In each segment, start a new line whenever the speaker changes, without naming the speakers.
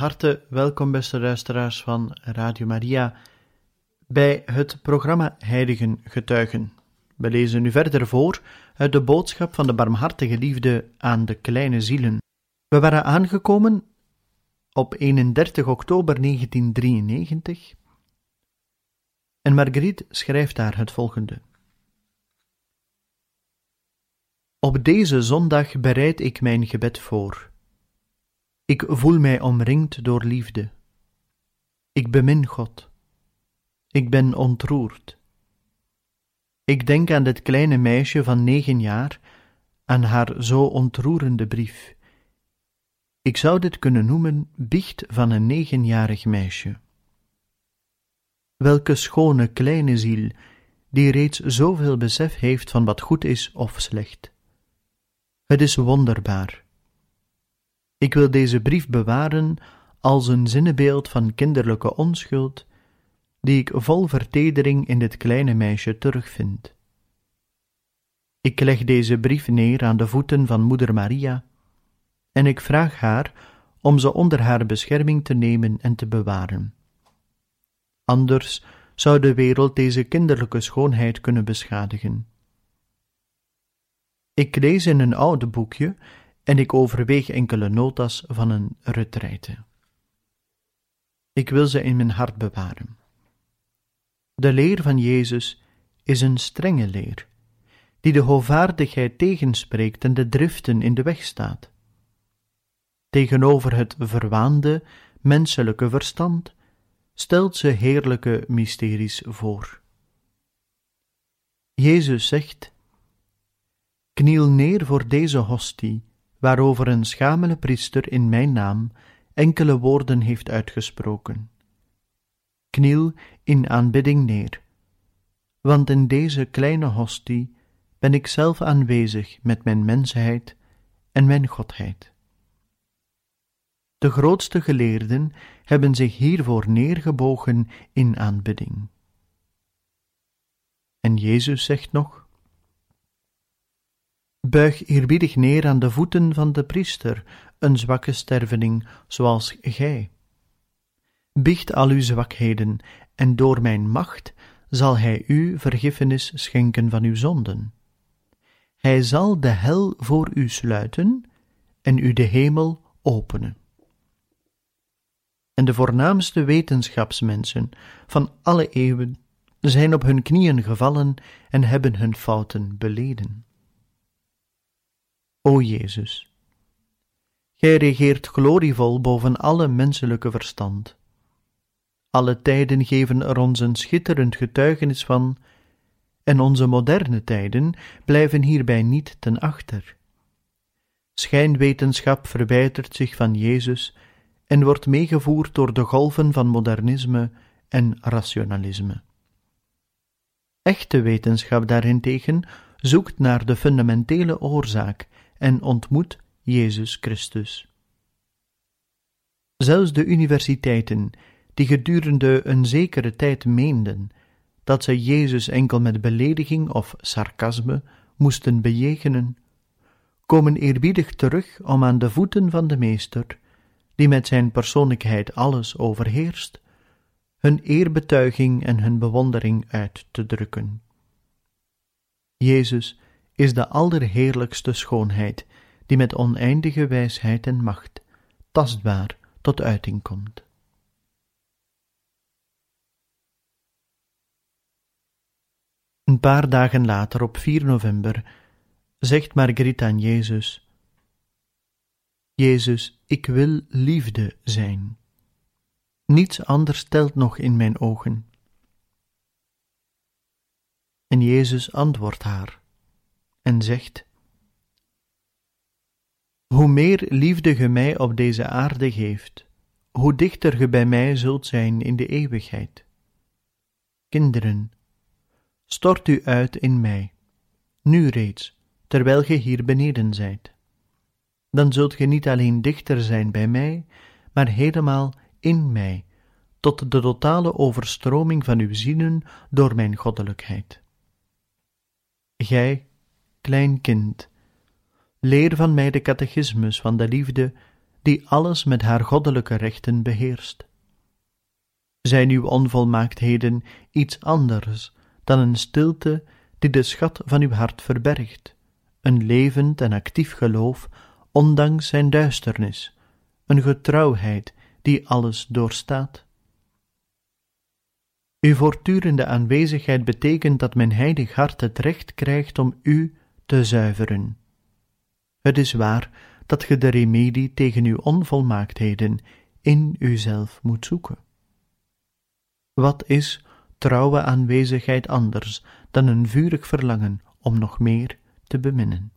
Harte welkom, beste luisteraars van Radio Maria, bij het programma Heiligen Getuigen. We lezen nu verder voor uit de boodschap van de barmhartige liefde aan de kleine zielen. We waren aangekomen op 31 oktober 1993 en Marguerite schrijft daar het volgende. Op deze zondag bereid ik mijn gebed voor. Ik voel mij omringd door liefde. Ik bemin God. Ik ben ontroerd. Ik denk aan dit kleine meisje van negen jaar, aan haar zo ontroerende brief. Ik zou dit kunnen noemen biecht van een negenjarig meisje. Welke schone kleine ziel, die reeds zoveel besef heeft van wat goed is of slecht. Het is wonderbaar ik wil deze brief bewaren als een zinnebeeld van kinderlijke onschuld, die ik vol vertedering in dit kleine meisje terugvind. Ik leg deze brief neer aan de voeten van Moeder Maria, en ik vraag haar om ze onder haar bescherming te nemen en te bewaren. Anders zou de wereld deze kinderlijke schoonheid kunnen beschadigen. Ik lees in een oude boekje en ik overweeg enkele notas van een retraite. Ik wil ze in mijn hart bewaren. De leer van Jezus is een strenge leer, die de hoogvaardigheid tegenspreekt en de driften in de weg staat. Tegenover het verwaande menselijke verstand stelt ze heerlijke mysteries voor. Jezus zegt: Kniel neer voor deze hostie waarover een schamele priester in mijn naam enkele woorden heeft uitgesproken. Kniel in aanbidding neer, want in deze kleine hostie ben ik zelf aanwezig met mijn mensheid en mijn godheid. De grootste geleerden hebben zich hiervoor neergebogen in aanbidding. En Jezus zegt nog: Buig eerbiedig neer aan de voeten van de priester, een zwakke sterveling zoals gij. Biecht al uw zwakheden, en door mijn macht zal hij u vergiffenis schenken van uw zonden. Hij zal de hel voor u sluiten en u de hemel openen. En de voornaamste wetenschapsmensen van alle eeuwen zijn op hun knieën gevallen en hebben hun fouten beleden. O Jezus, Gij regeert glorievol boven alle menselijke verstand. Alle tijden geven er ons een schitterend getuigenis van, en onze moderne tijden blijven hierbij niet ten achter. Schijnwetenschap verwijdert zich van Jezus en wordt meegevoerd door de golven van modernisme en rationalisme. Echte wetenschap daarentegen zoekt naar de fundamentele oorzaak en ontmoet Jezus Christus. Zelfs de universiteiten, die gedurende een zekere tijd meenden dat zij Jezus enkel met belediging of sarcasme moesten bejegenen, komen eerbiedig terug om aan de voeten van de Meester, die met zijn persoonlijkheid alles overheerst, hun eerbetuiging en hun bewondering uit te drukken. Jezus is de allerheerlijkste schoonheid, die met oneindige wijsheid en macht tastbaar tot uiting komt. Een paar dagen later, op 4 november, zegt Marguerite aan Jezus: Jezus, ik wil liefde zijn. Niets anders telt nog in mijn ogen. En Jezus antwoordt haar en zegt: Hoe meer liefde ge mij op deze aarde geeft, hoe dichter ge bij mij zult zijn in de eeuwigheid. Kinderen, stort u uit in mij, nu reeds, terwijl ge hier beneden zijt. Dan zult ge niet alleen dichter zijn bij mij, maar helemaal in mij, tot de totale overstroming van uw zielen door mijn goddelijkheid. Gij, klein kind, leer van mij de catechismus van de liefde, die alles met haar goddelijke rechten beheerst. Zijn uw onvolmaaktheden iets anders dan een stilte die de schat van uw hart verbergt, een levend en actief geloof, ondanks zijn duisternis, een getrouwheid die alles doorstaat? Uw voortdurende aanwezigheid betekent dat mijn heilig hart het recht krijgt om u te zuiveren. Het is waar dat ge de remedie tegen uw onvolmaaktheden in uzelf moet zoeken. Wat is trouwe aanwezigheid anders dan een vurig verlangen om nog meer te beminnen?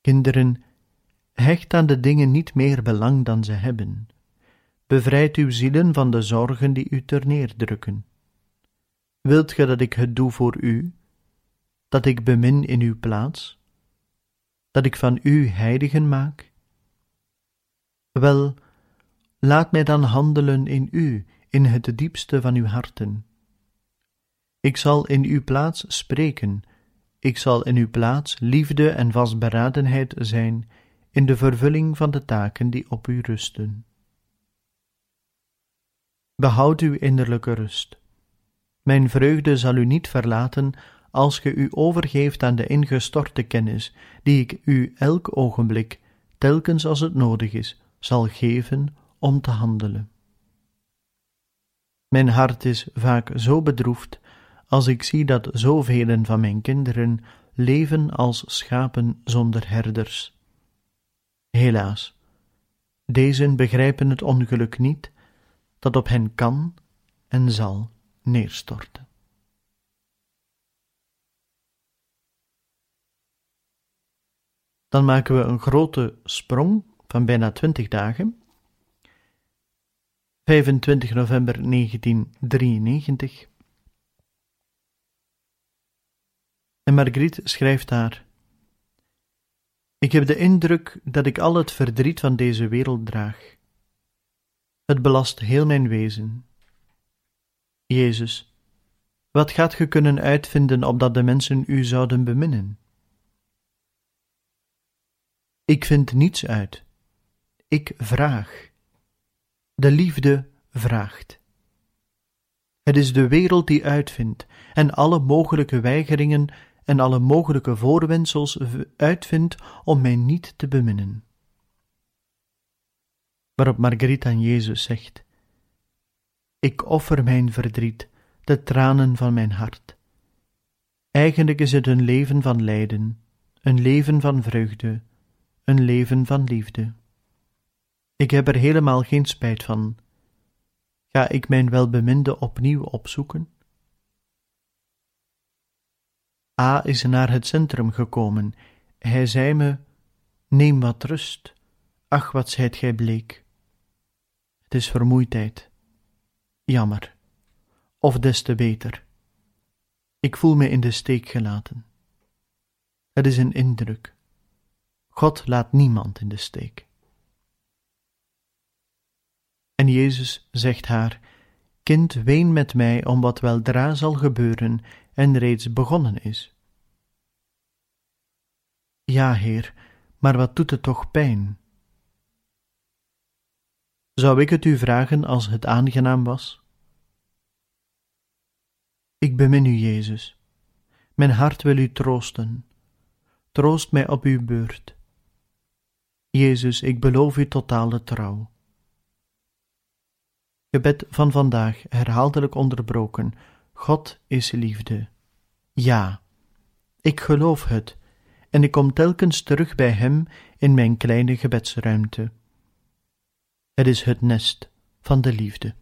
Kinderen, hecht aan de dingen niet meer belang dan ze hebben. Bevrijd uw zielen van de zorgen die u terneerdrukken. Wilt ge dat ik het doe voor u, dat ik bemin in uw plaats, dat ik van u heiligen maak? Wel, laat mij dan handelen in u, in het diepste van uw harten. Ik zal in uw plaats spreken, ik zal in uw plaats liefde en vastberadenheid zijn in de vervulling van de taken die op u rusten. Behoud uw innerlijke rust. Mijn vreugde zal u niet verlaten als ge u overgeeft aan de ingestorte kennis, die ik u elk ogenblik, telkens als het nodig is, zal geven om te handelen. Mijn hart is vaak zo bedroefd als ik zie dat zoveel van mijn kinderen leven als schapen zonder herders. Helaas, deze begrijpen het ongeluk niet dat op hen kan en zal neerstorten. Dan maken we een grote sprong van bijna twintig dagen. 25 november 1993. En Marguerite schrijft daar: Ik heb de indruk dat ik al het verdriet van deze wereld draag. Het belast heel mijn wezen. Jezus, wat gaat ge kunnen uitvinden opdat de mensen u zouden beminnen? Ik vind niets uit. Ik vraag. De liefde vraagt. Het is de wereld die uitvindt en alle mogelijke weigeringen en alle mogelijke voorwendsels uitvindt om mij niet te beminnen. Waarop Marguerite aan Jezus zegt: Ik offer mijn verdriet, de tranen van mijn hart. Eigenlijk is het een leven van lijden, een leven van vreugde, een leven van liefde. Ik heb er helemaal geen spijt van. Ga ik mijn welbeminde opnieuw opzoeken? A is naar het centrum gekomen. Hij zei me: Neem wat rust. Ach, wat zijt gij bleek. Het is vermoeidheid. Jammer. Of des te beter. Ik voel me in de steek gelaten. Het is een indruk. God laat niemand in de steek. En Jezus zegt haar: Kind, ween met mij om wat weldra zal gebeuren en reeds begonnen is. Ja, Heer, maar wat doet het toch pijn? Zou ik het u vragen als het aangenaam was? Ik bemin u, Jezus. Mijn hart wil u troosten. Troost mij op uw beurt. Jezus, ik beloof u totale trouw. Gebed van vandaag herhaaldelijk onderbroken. God is liefde. Ja, ik geloof het, en ik kom telkens terug bij Hem in mijn kleine gebedsruimte. Het is het nest van de liefde.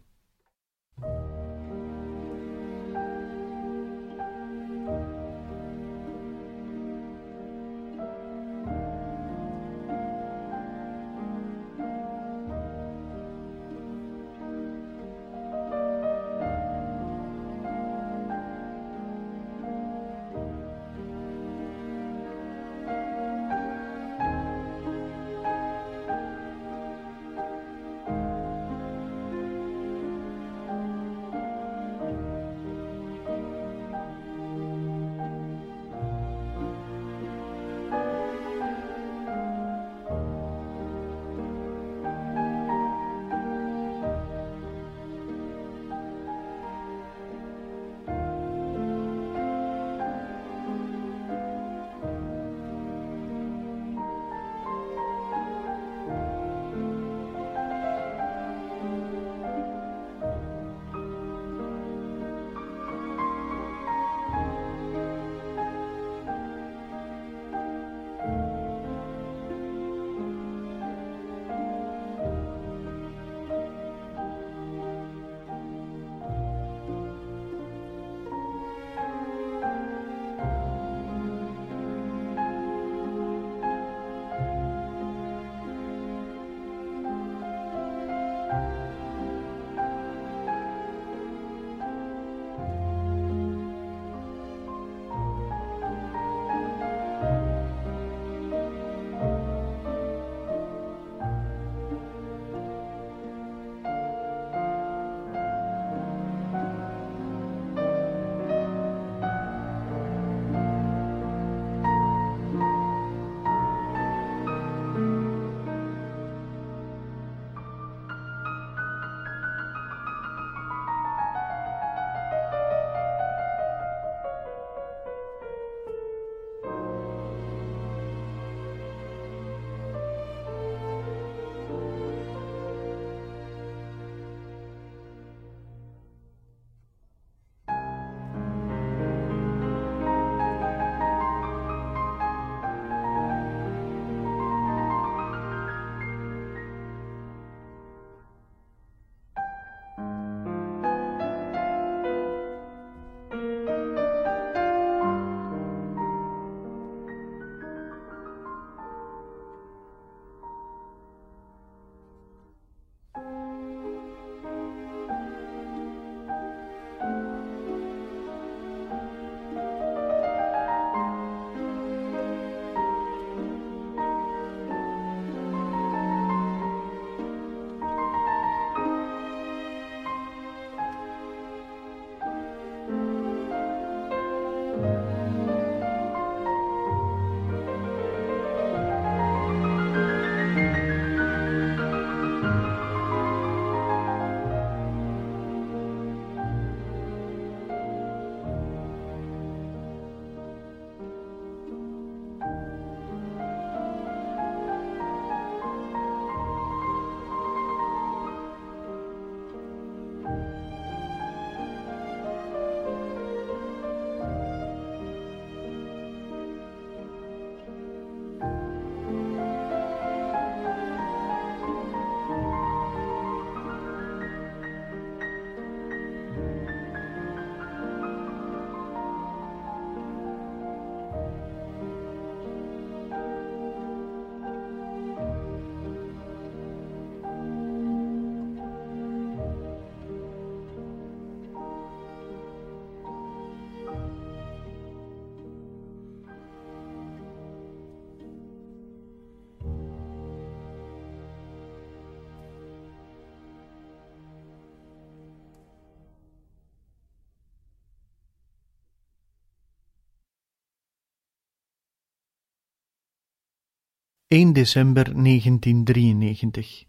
1 december 1993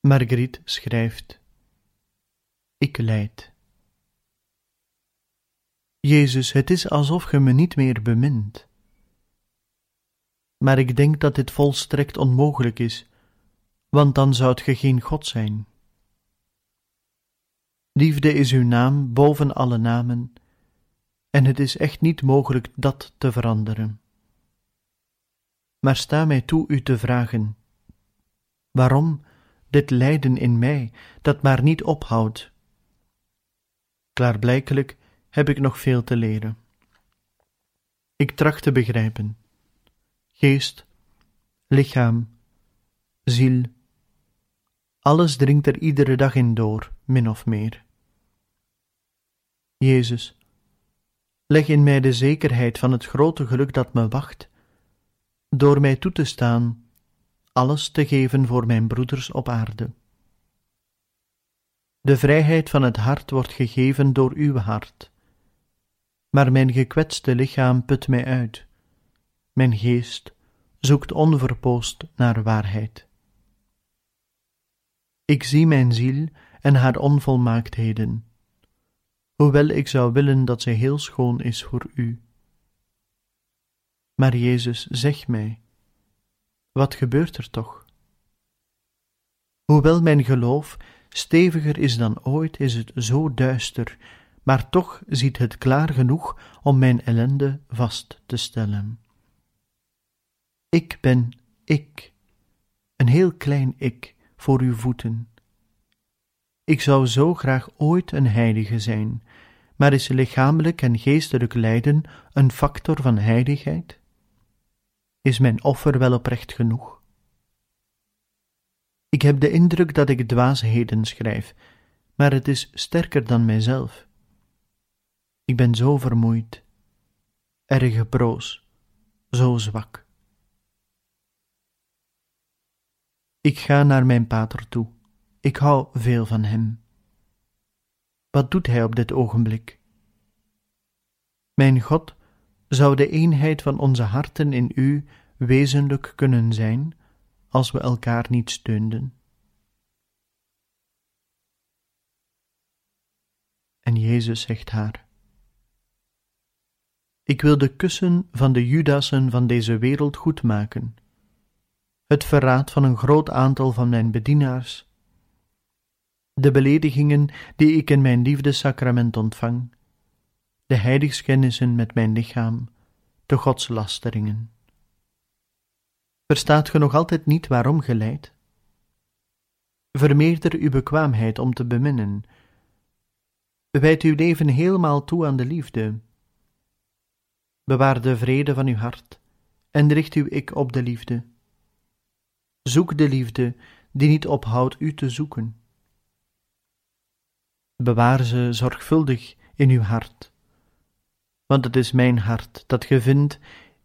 Marguerite schrijft Ik lijd. Jezus, het is alsof ge me niet meer bemint. Maar ik denk dat dit volstrekt onmogelijk is, want dan zoudt ge geen God zijn. Liefde is uw naam boven alle namen, en het is echt niet mogelijk dat te veranderen. Maar sta mij toe u te vragen: waarom dit lijden in mij dat maar niet ophoudt? Klaarblijkelijk heb ik nog veel te leren. Ik tracht te begrijpen. Geest, lichaam, ziel, alles dringt er iedere dag in door, min of meer. Jezus, leg in mij de zekerheid van het grote geluk dat me wacht, door mij toe te staan alles te geven voor mijn broeders op aarde. De vrijheid van het hart wordt gegeven door uw hart, maar mijn gekwetste lichaam put mij uit, mijn geest zoekt onverpoost naar waarheid. Ik zie mijn ziel en haar onvolmaaktheden, hoewel ik zou willen dat zij heel schoon is voor u. Maar Jezus, zeg mij, wat gebeurt er toch? Hoewel mijn geloof steviger is dan ooit, is het zo duister, maar toch ziet het klaar genoeg om mijn ellende vast te stellen. Ik ben ik, een heel klein ik voor uw voeten. Ik zou zo graag ooit een heilige zijn, maar is lichamelijk en geestelijk lijden een factor van heiligheid? Is mijn offer wel oprecht genoeg? Ik heb de indruk dat ik dwaasheden schrijf, maar het is sterker dan mijzelf. Ik ben zo vermoeid, erg broos, zo zwak. Ik ga naar mijn pater toe. Ik hou veel van hem. Wat doet hij op dit ogenblik? Mijn God, zou de eenheid van onze harten in u wezenlijk kunnen zijn als we elkaar niet steunden? En Jezus zegt haar: Ik wil de kussen van de Judassen van deze wereld goedmaken het verraad van een groot aantal van mijn bedienaars, de beledigingen die ik in mijn liefdesacrament ontvang, de heiligschennissen met mijn lichaam, de godslasteringen. Verstaat ge nog altijd niet waarom ge lijdt? Vermeerder uw bekwaamheid om te beminnen. Wijd uw leven helemaal toe aan de liefde. Bewaar de vrede van uw hart en richt uw ik op de liefde. Zoek de liefde die niet ophoudt u te zoeken. Bewaar ze zorgvuldig in uw hart, want het is mijn hart dat ge vindt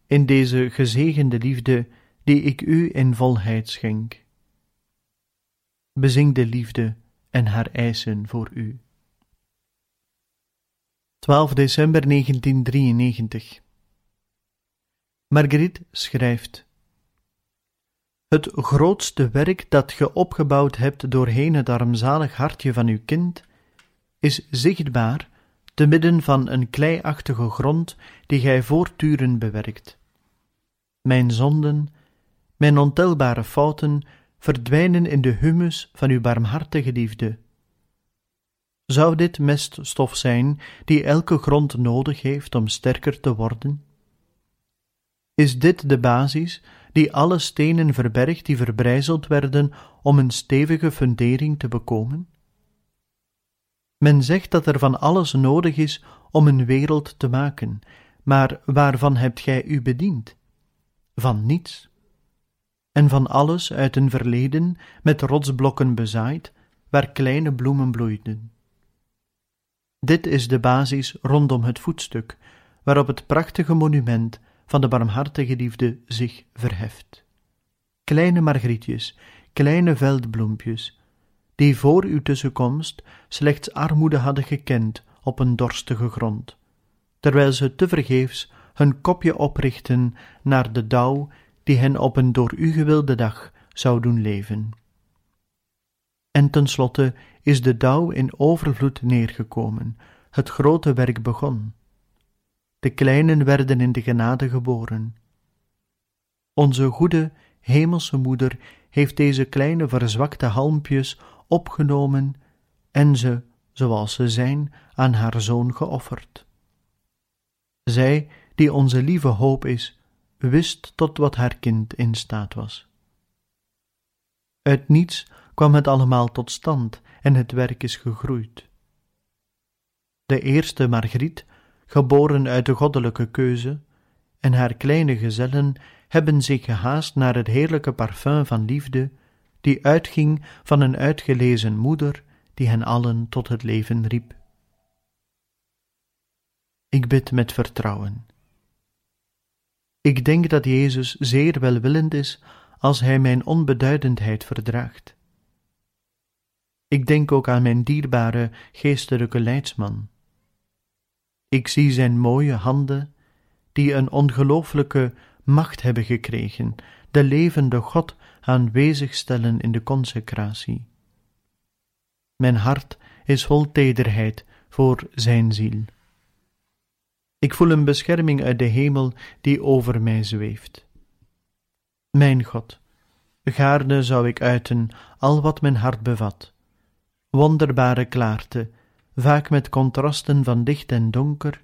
in deze gezegende liefde die ik u in volheid schenk. Bezing de liefde en haar eisen voor u. 12 december 1993 Marguerite schrijft het grootste werk dat ge opgebouwd hebt doorheen het armzalig hartje van uw kind, is zichtbaar te midden van een kleiachtige grond die gij voortdurend bewerkt. Mijn zonden, mijn ontelbare fouten verdwijnen in de humus van uw barmhartige liefde. Zou dit meststof zijn die elke grond nodig heeft om sterker te worden? Is dit de basis die alle stenen verbergt die verbrijzeld werden om een stevige fundering te bekomen? Men zegt dat er van alles nodig is om een wereld te maken, maar waarvan hebt gij u bediend? Van niets. En van alles uit een verleden met rotsblokken bezaaid, waar kleine bloemen bloeiden. Dit is de basis rondom het voetstuk, waarop het prachtige monument van de barmhartige liefde zich verheft. Kleine margrietjes, kleine veldbloempjes, die voor uw tussenkomst slechts armoede hadden gekend op een dorstige grond, terwijl ze tevergeefs hun kopje oprichten naar de dauw die hen op een door u gewilde dag zou doen leven. En tenslotte is de dauw in overvloed neergekomen, het grote werk begon. De kleinen werden in de genade geboren. Onze goede hemelse moeder heeft deze kleine verzwakte halmpjes opgenomen en ze, zoals ze zijn, aan haar zoon geofferd. Zij, die onze lieve hoop is, wist tot wat haar kind in staat was. Uit niets kwam het allemaal tot stand en het werk is gegroeid. De eerste Margriet, geboren uit de goddelijke keuze, en haar kleine gezellen hebben zich gehaast naar het heerlijke parfum van liefde, die uitging van een uitgelezen moeder, die hen allen tot het leven riep. Ik bid met vertrouwen. Ik denk dat Jezus zeer welwillend is als Hij mijn onbeduidendheid verdraagt. Ik denk ook aan mijn dierbare geestelijke leidsman. Ik zie zijn mooie handen, die een ongelooflijke macht hebben gekregen, de levende God aanwezig stellen in de consecratie. Mijn hart is vol tederheid voor zijn ziel. Ik voel een bescherming uit de hemel die over mij zweeft. Mijn God, gaarne zou ik uiten al wat mijn hart bevat. Wonderbare klaarte, vaak met contrasten van licht en donker,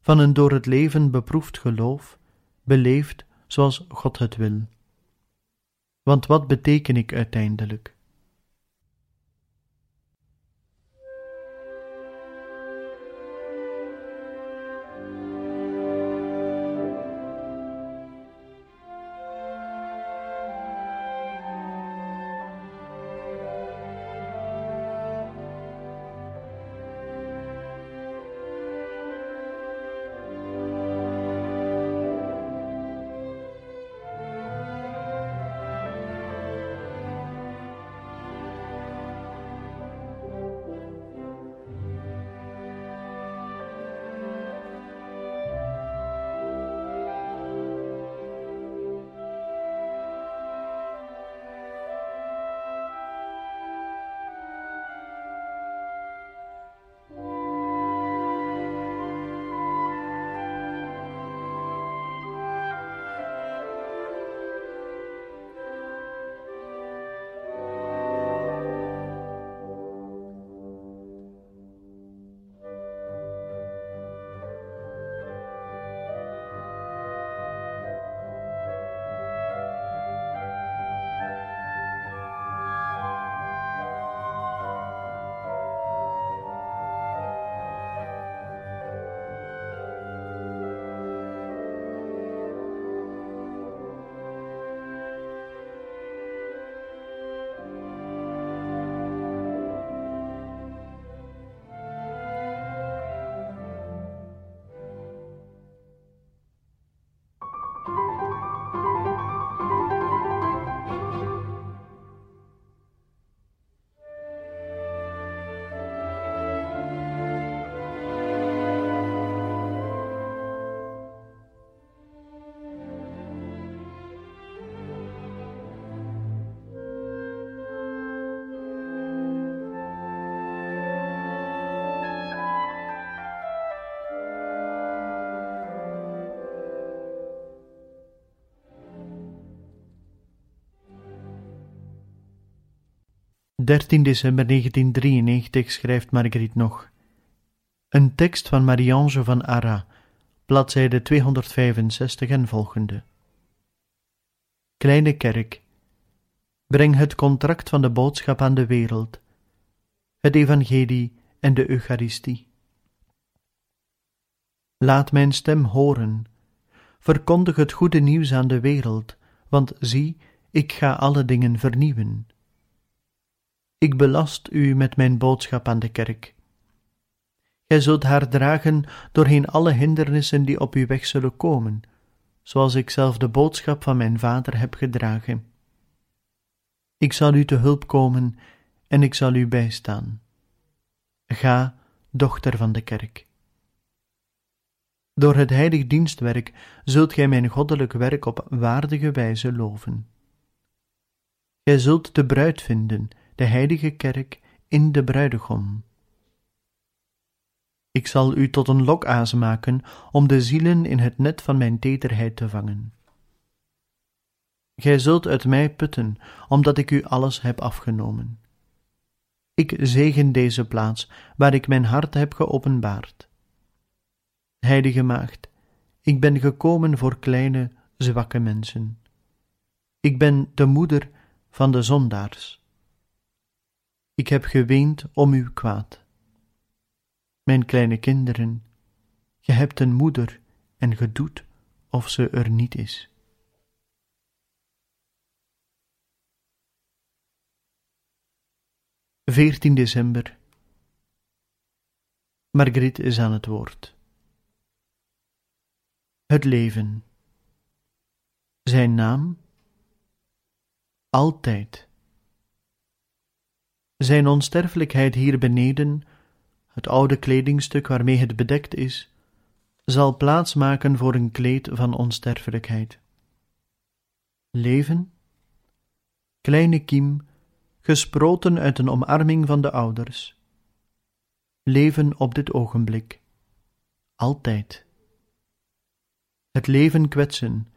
van een door het leven beproefd geloof, beleefd zoals God het wil. Want wat beteken ik uiteindelijk? Dertien december 1993 schrijft Marguerite nog. Een tekst van Marie-Ange van Arras, bladzijde 265 en volgende. Kleine kerk, breng het contract van de boodschap aan de wereld, het evangelie en de Eucharistie. Laat mijn stem horen, verkondig het goede nieuws aan de wereld, want zie, ik ga alle dingen vernieuwen. Ik belast u met mijn boodschap aan de kerk. Gij zult haar dragen doorheen alle hindernissen die op uw weg zullen komen, zoals ik zelf de boodschap van mijn vader heb gedragen. Ik zal u te hulp komen en ik zal u bijstaan. Ga, dochter van de kerk. Door het heilig dienstwerk zult gij mijn goddelijk werk op waardige wijze loven. Gij zult de bruid vinden, de heilige kerk, in de bruidegom. Ik zal u tot een lokaas maken om de zielen in het net van mijn teterheid te vangen. Gij zult uit mij putten, omdat ik u alles heb afgenomen. Ik zegen deze plaats waar ik mijn hart heb geopenbaard. Heilige Maagd, ik ben gekomen voor kleine, zwakke mensen. Ik ben de moeder van de zondaars. Ik heb geweend om uw kwaad. Mijn kleine kinderen, je hebt een moeder en ge doet of ze er niet is. Veertien december Margriet is aan het woord. Het leven. Zijn naam? Altijd. Zijn onsterfelijkheid hier beneden, het oude kledingstuk waarmee het bedekt is, zal plaats maken voor een kleed van onsterfelijkheid. Leven? Kleine kiem, gesproten uit een omarming van de ouders. Leven op dit ogenblik. Altijd. Het leven kwetsen.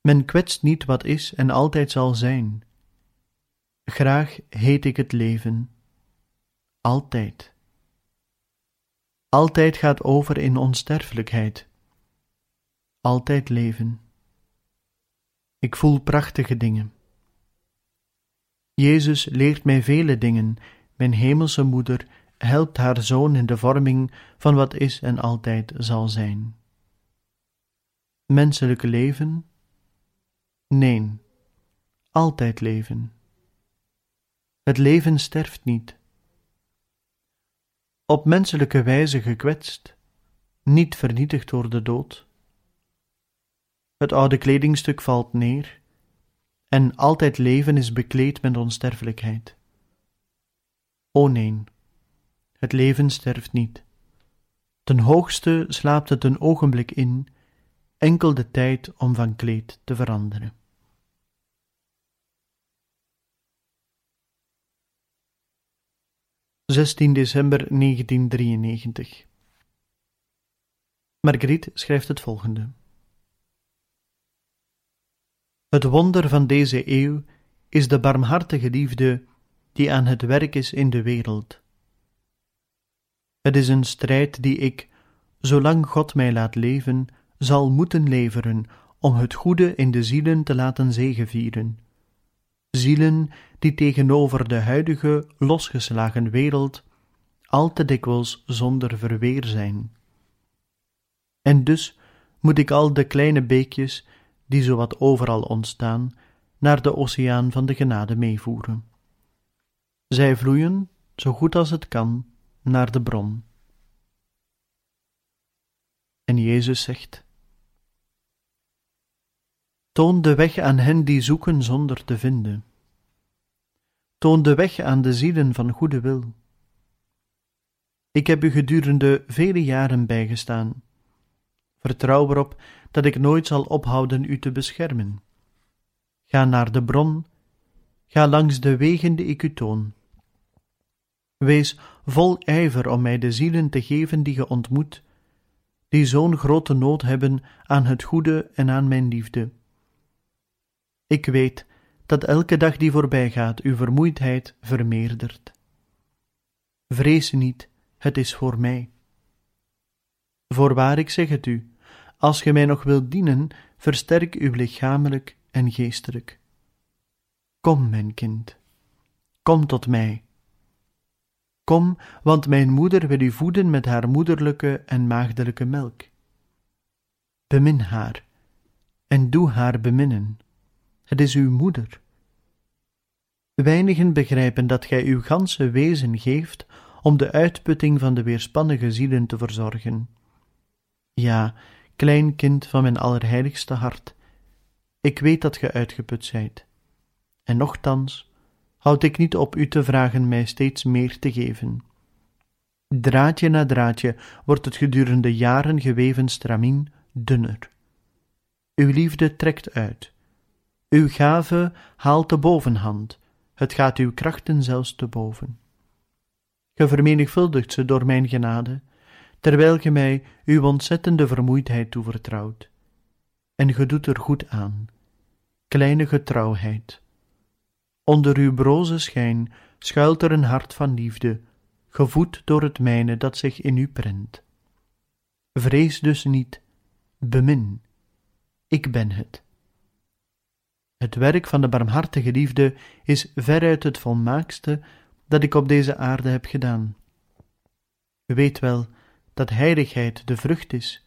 Men kwetst niet wat is en altijd zal zijn. Graag heet ik het leven. Altijd. Altijd gaat over in onsterfelijkheid. Altijd leven. Ik voel prachtige dingen. Jezus leert mij vele dingen. Mijn hemelse moeder helpt haar zoon in de vorming van wat is en altijd zal zijn. Menselijke leven? Nee, altijd leven. Het leven sterft niet. Op menselijke wijze gekwetst, niet vernietigd door de dood. Het oude kledingstuk valt neer, en altijd leven is bekleed met onsterfelijkheid. O nee, het leven sterft niet. Ten hoogste slaapt het een ogenblik in, enkel de tijd om van kleed te veranderen. 16 december 1993 Marguerite schrijft het volgende. Het wonder van deze eeuw is de barmhartige liefde die aan het werk is in de wereld. Het is een strijd die ik, zolang God mij laat leven, zal moeten leveren om het goede in de zielen te laten zegevieren. Zielen die tegenover de huidige losgeslagen wereld al te dikwijls zonder verweer zijn. En dus moet ik al de kleine beekjes, die zowat overal ontstaan, naar de oceaan van de genade meevoeren. Zij vloeien, zo goed als het kan, naar de bron. En Jezus zegt: Toon de weg aan hen die zoeken zonder te vinden. Toon de weg aan de zielen van goede wil. Ik heb u gedurende vele jaren bijgestaan. Vertrouw erop dat ik nooit zal ophouden u te beschermen. Ga naar de bron, ga langs de wegen die ik u toon. Wees vol ijver om mij de zielen te geven die ge ontmoet, die zo'n grote nood hebben aan het goede en aan mijn liefde. Ik weet dat elke dag die voorbij gaat uw vermoeidheid vermeerdert. Vrees niet, het is voor mij. Voorwaar ik zeg het u, als ge mij nog wilt dienen, versterk uw lichamelijk en geestelijk. Kom, mijn kind, kom tot mij. Kom, want mijn moeder wil u voeden met haar moederlijke en maagdelijke melk. Bemin haar en doe haar beminnen. Het is uw moeder. Weinigen begrijpen dat gij uw ganse wezen geeft om de uitputting van de weerspannige zielen te verzorgen. Ja, klein kind van mijn allerheiligste hart, ik weet dat ge uitgeput zijt. En nochtans houd ik niet op u te vragen mij steeds meer te geven. Draadje na draadje wordt het gedurende jaren geweven stramien dunner. Uw liefde trekt uit. Uw gave haalt de bovenhand, het gaat uw krachten zelfs te boven. Ge vermenigvuldigt ze door mijn genade, terwijl ge mij uw ontzettende vermoeidheid toevertrouwt. En ge doet er goed aan, kleine getrouwheid. Onder uw broze schijn schuilt er een hart van liefde, gevoed door het mijne dat zich in u prent. Vrees dus niet, bemin, ik ben het. Het werk van de barmhartige liefde is veruit het volmaakste dat ik op deze aarde heb gedaan. U weet wel dat heiligheid de vrucht is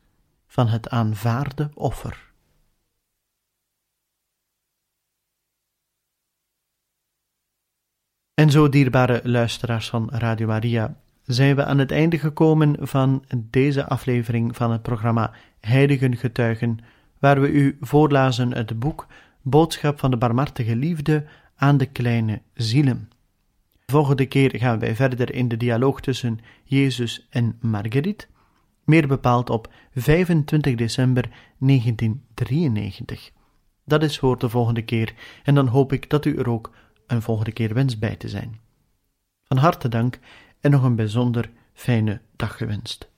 van het aanvaarde offer. En zo, dierbare luisteraars van Radio Maria, zijn we aan het einde gekomen van deze aflevering van het programma Heiligen Getuigen, waar we u voorlazen het boek Boodschap van de Barmhartige Liefde aan de kleine zielen. Volgende keer gaan wij verder in de dialoog tussen Jezus en Marguerite, meer bepaald op 25 december 1993. Dat is voor de volgende keer en dan hoop ik dat u er ook een volgende keer wens bij te zijn. Van harte dank en nog een bijzonder fijne dag gewenst.